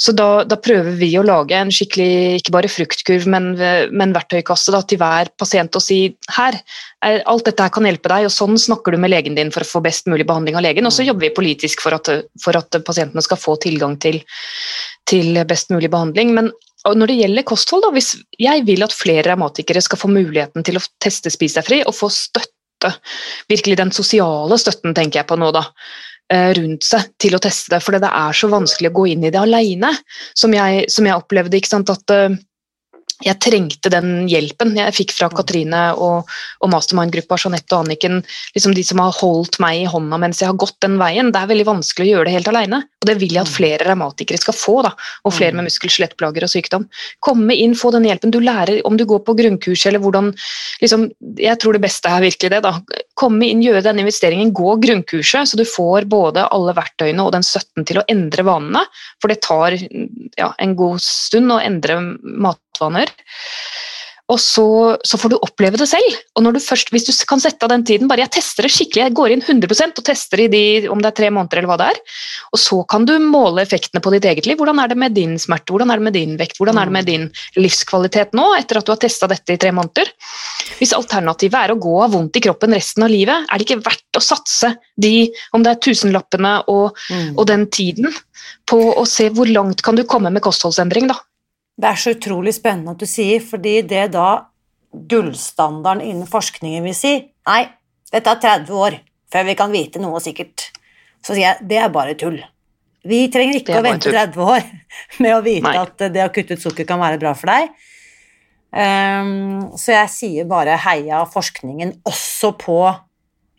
Så da, da prøver vi å lage en skikkelig, ikke bare fruktkurv, men, men verktøykasse da, til hver pasient og si her, er- alt dette her kan hjelpe deg, og sånn snakker du med legen din for å få best mulig behandling av legen. Og så jobber vi politisk for at, for at pasientene skal få tilgang til, til best mulig behandling. Men og når det gjelder kosthold, da, hvis jeg vil at flere revmatikere skal få muligheten til å teste Spis deg fri og få støtte, virkelig den sosiale støtten tenker jeg på nå, da, eh, rundt seg til å teste det, for det er så vanskelig å gå inn i det alene, som som jeg opplevde. ikke sant, at eh, jeg trengte den hjelpen jeg fikk fra Katrine og, og mastermind-gruppa Jeanette og Anniken. liksom De som har holdt meg i hånda mens jeg har gått den veien. Det er veldig vanskelig å gjøre det helt alene. Og det vil jeg at flere revmatikere skal få. da, Og flere med muskel-skjelettplager og sykdom. Komme inn, få den hjelpen. Du lærer om du går på grunnkurs eller hvordan liksom, Jeg tror det beste er virkelig det. da, Komme inn, gjøre den investeringen, gå grunnkurset, så du får både alle verktøyene og den støtten til å endre vanene. For det tar ja, en god stund å endre matvaner. Og så, så får du oppleve det selv. Og når du først, hvis du kan sette av den tiden, bare jeg tester det skikkelig, jeg går inn 100% og tester i de, om det er tre måneder eller hva det er, og så kan du måle effektene på ditt eget liv. Hvordan er det med din smerte, hvordan er det med din vekt, hvordan er det med din livskvalitet nå, etter at du har testa dette i tre måneder? Hvis alternativet er å gå av vondt i kroppen resten av livet, er det ikke verdt å satse de, om det er tusenlappene og, Mm. og den tiden, på å se hvor langt kan du komme med kostholdsendring, da. Det er så utrolig spennende at du sier, fordi det da gullstandarden innen forskningen vil si Nei, det tar 30 år før vi kan vite noe sikkert. Så sier jeg det er bare tull. Vi trenger ikke er å vente 30 år med å vite Nei. at det å kutte ut sukker kan være bra for deg. Um, så jeg sier bare heia forskningen også på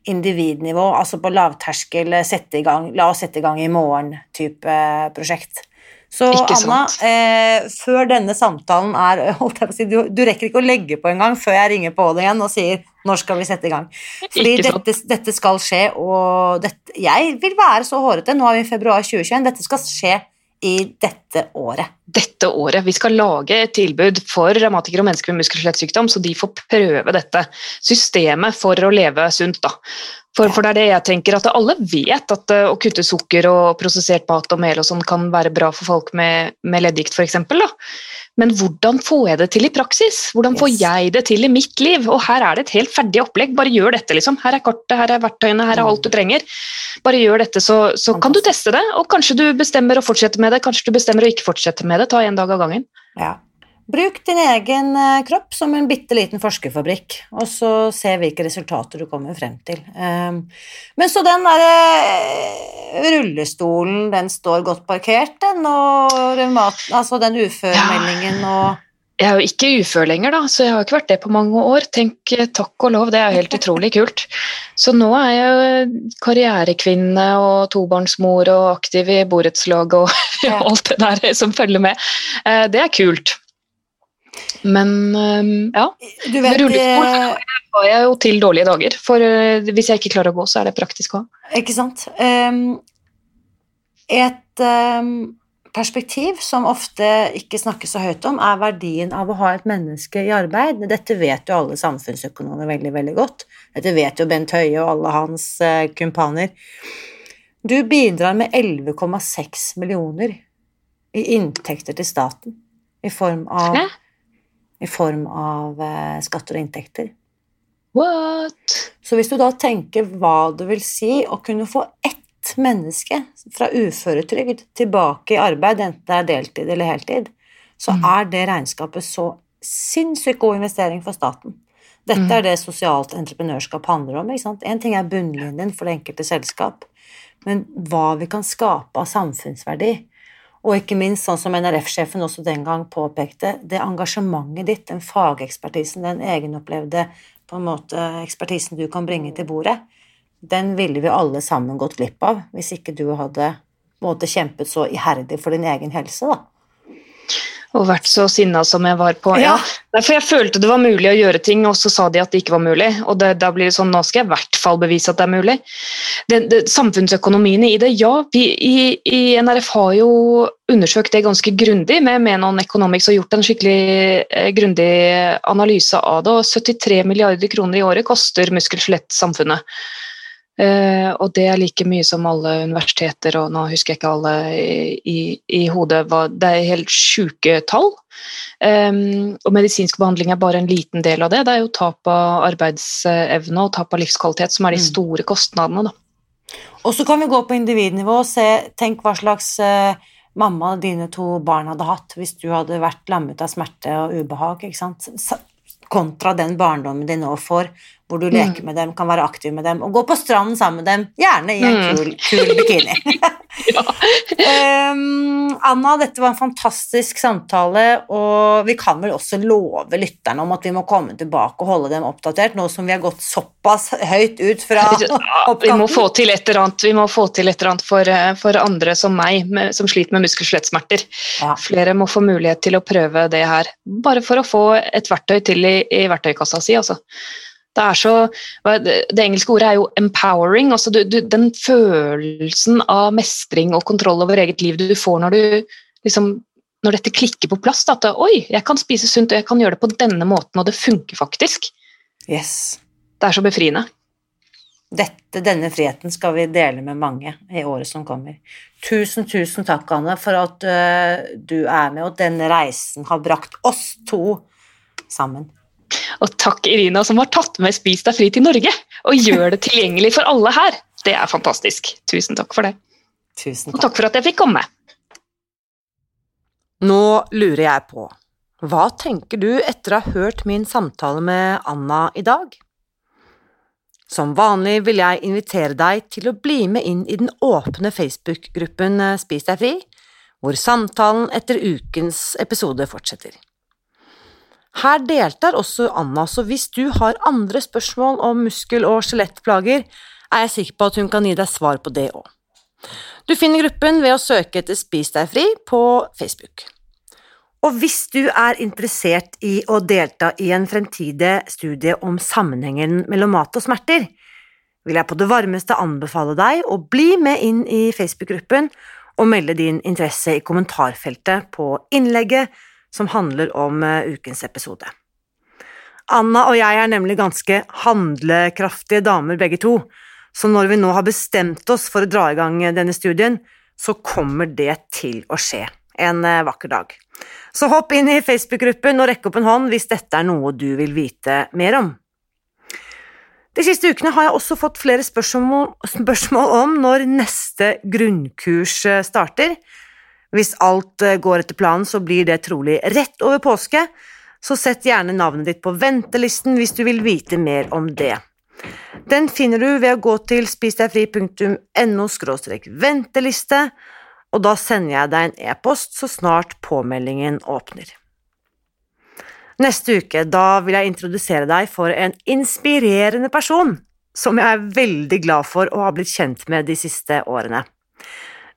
individnivå, altså på lavterskel, sette i gang, la oss sette i gang i morgen-type prosjekt. Så Ikke Anna, eh, før denne samtalen er holdt jeg på å si, du, du rekker ikke å legge på engang før jeg ringer på det igjen og sier når skal vi sette i gang. Fordi dette, dette skal skje, og dette, jeg vil være så hårete. Nå er vi i februar 2021. Dette skal skje i dette året. Dette året. Vi skal lage et tilbud for revmatikere og mennesker med muskel- og skjelettsykdom, så de får prøve dette systemet for å leve sunt. da. For, for det er det jeg tenker, at alle vet at eh, å kutte sukker og prosessert mat og mel og sånn kan være bra for folk med, med leddgikt f.eks. Men hvordan får jeg det til i praksis? Hvordan får Yes. jeg det til i mitt liv? Og her er det et helt ferdig opplegg. Bare gjør dette, liksom. Her er kartet, her er verktøyene, her er alt du trenger. Bare gjør dette, så, så kan du teste det. Og kanskje du bestemmer å fortsette med det, kanskje du bestemmer å ikke fortsette med det. Ta en dag av gangen. Ja. Bruk din egen eh, kropp som en bitte liten forskerfabrikk, og så se hvilke resultater du kommer frem til. Um, men så den derre rullestolen, den står godt parkert, den, og altså den uførmeldingen og Jeg er jo ikke ufør lenger, da, så jeg har ikke vært det på mange år. Tenk, eh, takk og lov, det er helt utrolig kult. Så nå er jeg jo karrierekvinne og tobarnsmor og aktiv i borettslaget og Ja. alt det der som følger med. Eh, Det er kult. Men eh, ja, Du vet Rullestol eh, har jeg jo til dårlige dager. For eh, hvis jeg ikke klarer å gå, så er det praktisk å ha. Ikke sant? Um, et um, perspektiv som ofte ikke snakkes så høyt om, er verdien av å ha et menneske i arbeid. Dette vet jo alle samfunnsøkonomer veldig, veldig godt. Dette vet jo Bent Høie og alle hans eh, kumpaner. Du bidrar med 11,6 millioner i inntekter til staten i form av? I form av eh, skatter og inntekter. What? Så hvis du da tenker hva det vil si å kunne få ett menneske fra uføretrygd tilbake i arbeid, enten det er deltid eller heltid, så Mm. er det regnskapet så sinnssykt god investering for staten. Dette Mm. er det sosialt entreprenørskap handler om. ikke sant? En ting er bunnlinjen for det enkelte selskap, men hva vi kan skape av samfunnsverdi. Og ikke minst, sånn som NRF-sjefen også den gang påpekte, det engasjementet ditt, den fagekspertisen, den egenopplevde på en måte ekspertisen du kan bringe til bordet, den ville vi alle sammen gått glipp av hvis ikke du hadde på en måte kjempet så iherdig for din egen helse, da. Og vært så sinna som jeg var på. Ja. Ja. For jeg følte det var mulig å gjøre ting, og så sa de at det ikke var mulig. Og det, da blir det sånn, nå skal jeg i hvert fall bevise at det er mulig. Det, det, samfunnsøkonomien i det, ja. Vi i, i NRF har jo undersøkt det ganske grundig med Menon Economics og gjort en skikkelig eh, grundig analyse av det. Og 73 milliarder kroner i året koster muskel-skjelett-samfunnet. Eh, og det er like mye som alle universiteter, og nå husker jeg ikke alle i, i, hodet, hva, det er helt sjuke tall. Um, og medisinsk behandling er bare en liten del av det. Det er jo tap av arbeidsevne og tap av livskvalitet som er de Mm. store kostnadene. Da. Og så kan vi gå på individnivå og se, tenk hva slags eh, mamma dine to barn hadde hatt hvis du hadde vært lammet av smerte og ubehag, ikke sant? Kontra den barndommen de nå får, hvor du leker med dem, kan være aktiv med dem, og gå på stranden sammen med dem, gjerne i en Mm. kul, kul bikini. Um, Anna, dette var en fantastisk samtale, og vi kan vel også love lytterne om at vi må komme tilbake og holde dem oppdatert, nå som vi har gått såpass høyt ut fra Ja, vi må få til et eller annet, vi må få til et eller annet for, eh, for andre som meg, med, som sliter med muskel-skjelettsmerter. Ja. Flere må få mulighet til å prøve det her, bare for å få et verktøy til i, i verktøykassa si. Altså. Det, er så, det det engelske ordet er jo 'empowering'. Altså du, du, den følelsen av mestring og kontroll over eget liv du får når du liksom når dette klikker på plass, da, at oi, jeg kan spise sunt og jeg kan gjøre det på denne måten, og det funker faktisk. Yes. Det er så befriende. Dette, denne friheten skal vi dele med mange i året som kommer. Tusen, tusen takk, Anne, for at uh, du er med, og denne reisen har brakt oss to sammen. Og takk Irina som har tatt med Spis deg fri til Norge og gjør det tilgjengelig for alle her. Det er fantastisk. Tusen takk for det. Tusen takk. Og takk. for at jeg fikk komme. Nå lurer jeg på, hva tenker du etter å ha hørt min samtale med Anna i dag? Som vanlig vil jeg invitere deg til å bli med inn i den åpne Facebook-gruppen Spis deg fri, hvor samtalen etter ukens episode fortsetter. Her deltar også Anna, så hvis du har andre spørsmål om muskel- og skjelettplager, er jeg sikker på at hun kan gi deg svar på det òg. Du finner gruppen ved å søke etter Spis deg fri på Facebook. Og hvis du er interessert i å delta i en fremtidig studie om sammenhengen mellom mat og smerter, vil jeg på det varmeste anbefale deg å bli med inn i Facebook-gruppen og melde din interesse i kommentarfeltet på innlegget som handler om eh, ukens episode. Anna og jeg er nemlig ganske handlekraftige damer begge to, så når vi nå har bestemt oss for å dra i gang denne studien, så kommer det til å skje en eh, vakker dag. Så hopp inn i Facebook-gruppen og rekk opp en hånd hvis dette er noe du vil vite mer om. De siste ukene har jeg også fått flere spørsmål, spørsmål om når neste grunnkurs eh, starter. Hvis alt eh, går etter planen, så blir det trolig rett over påske, så sett gjerne navnet ditt på ventelisten hvis du vil vite mer om det. Den finner du ved å gå til spisdegfri.no venteliste, og da sender jeg deg en e-post så snart påmeldingen åpner. Neste uke, da vil jeg introdusere deg for en inspirerende person som jeg er veldig glad for å ha blitt kjent med de siste årene.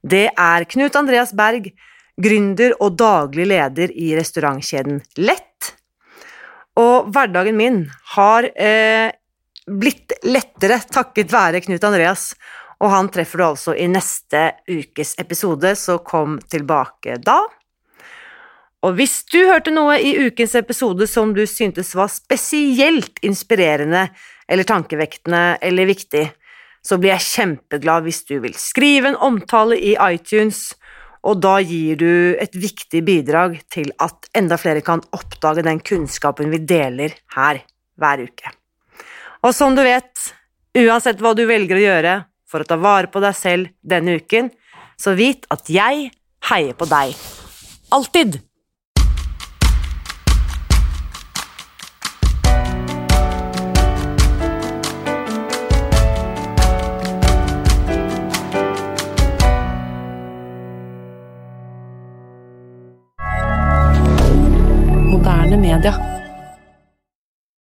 Det er Knut Andreas Berg, gründer og daglig leder i restaurantkjeden Lett. Og hverdagen min har eh, blitt lettere takket være Knut Andreas, og han treffer du altså i neste ukes episode, så kom tilbake da. Og hvis du hørte noe i ukens episode som du syntes var spesielt inspirerende eller tankevektende eller viktig, så blir jeg kjempeglad hvis du vil skrive en omtale i iTunes, og da gir du et viktig bidrag til at enda flere kan oppdage den kunnskapen vi deler her hver uke. Og som du vet, uansett hva du velger å gjøre for å ta vare på deg selv denne uken, så vit at jeg heier på deg. Alltid!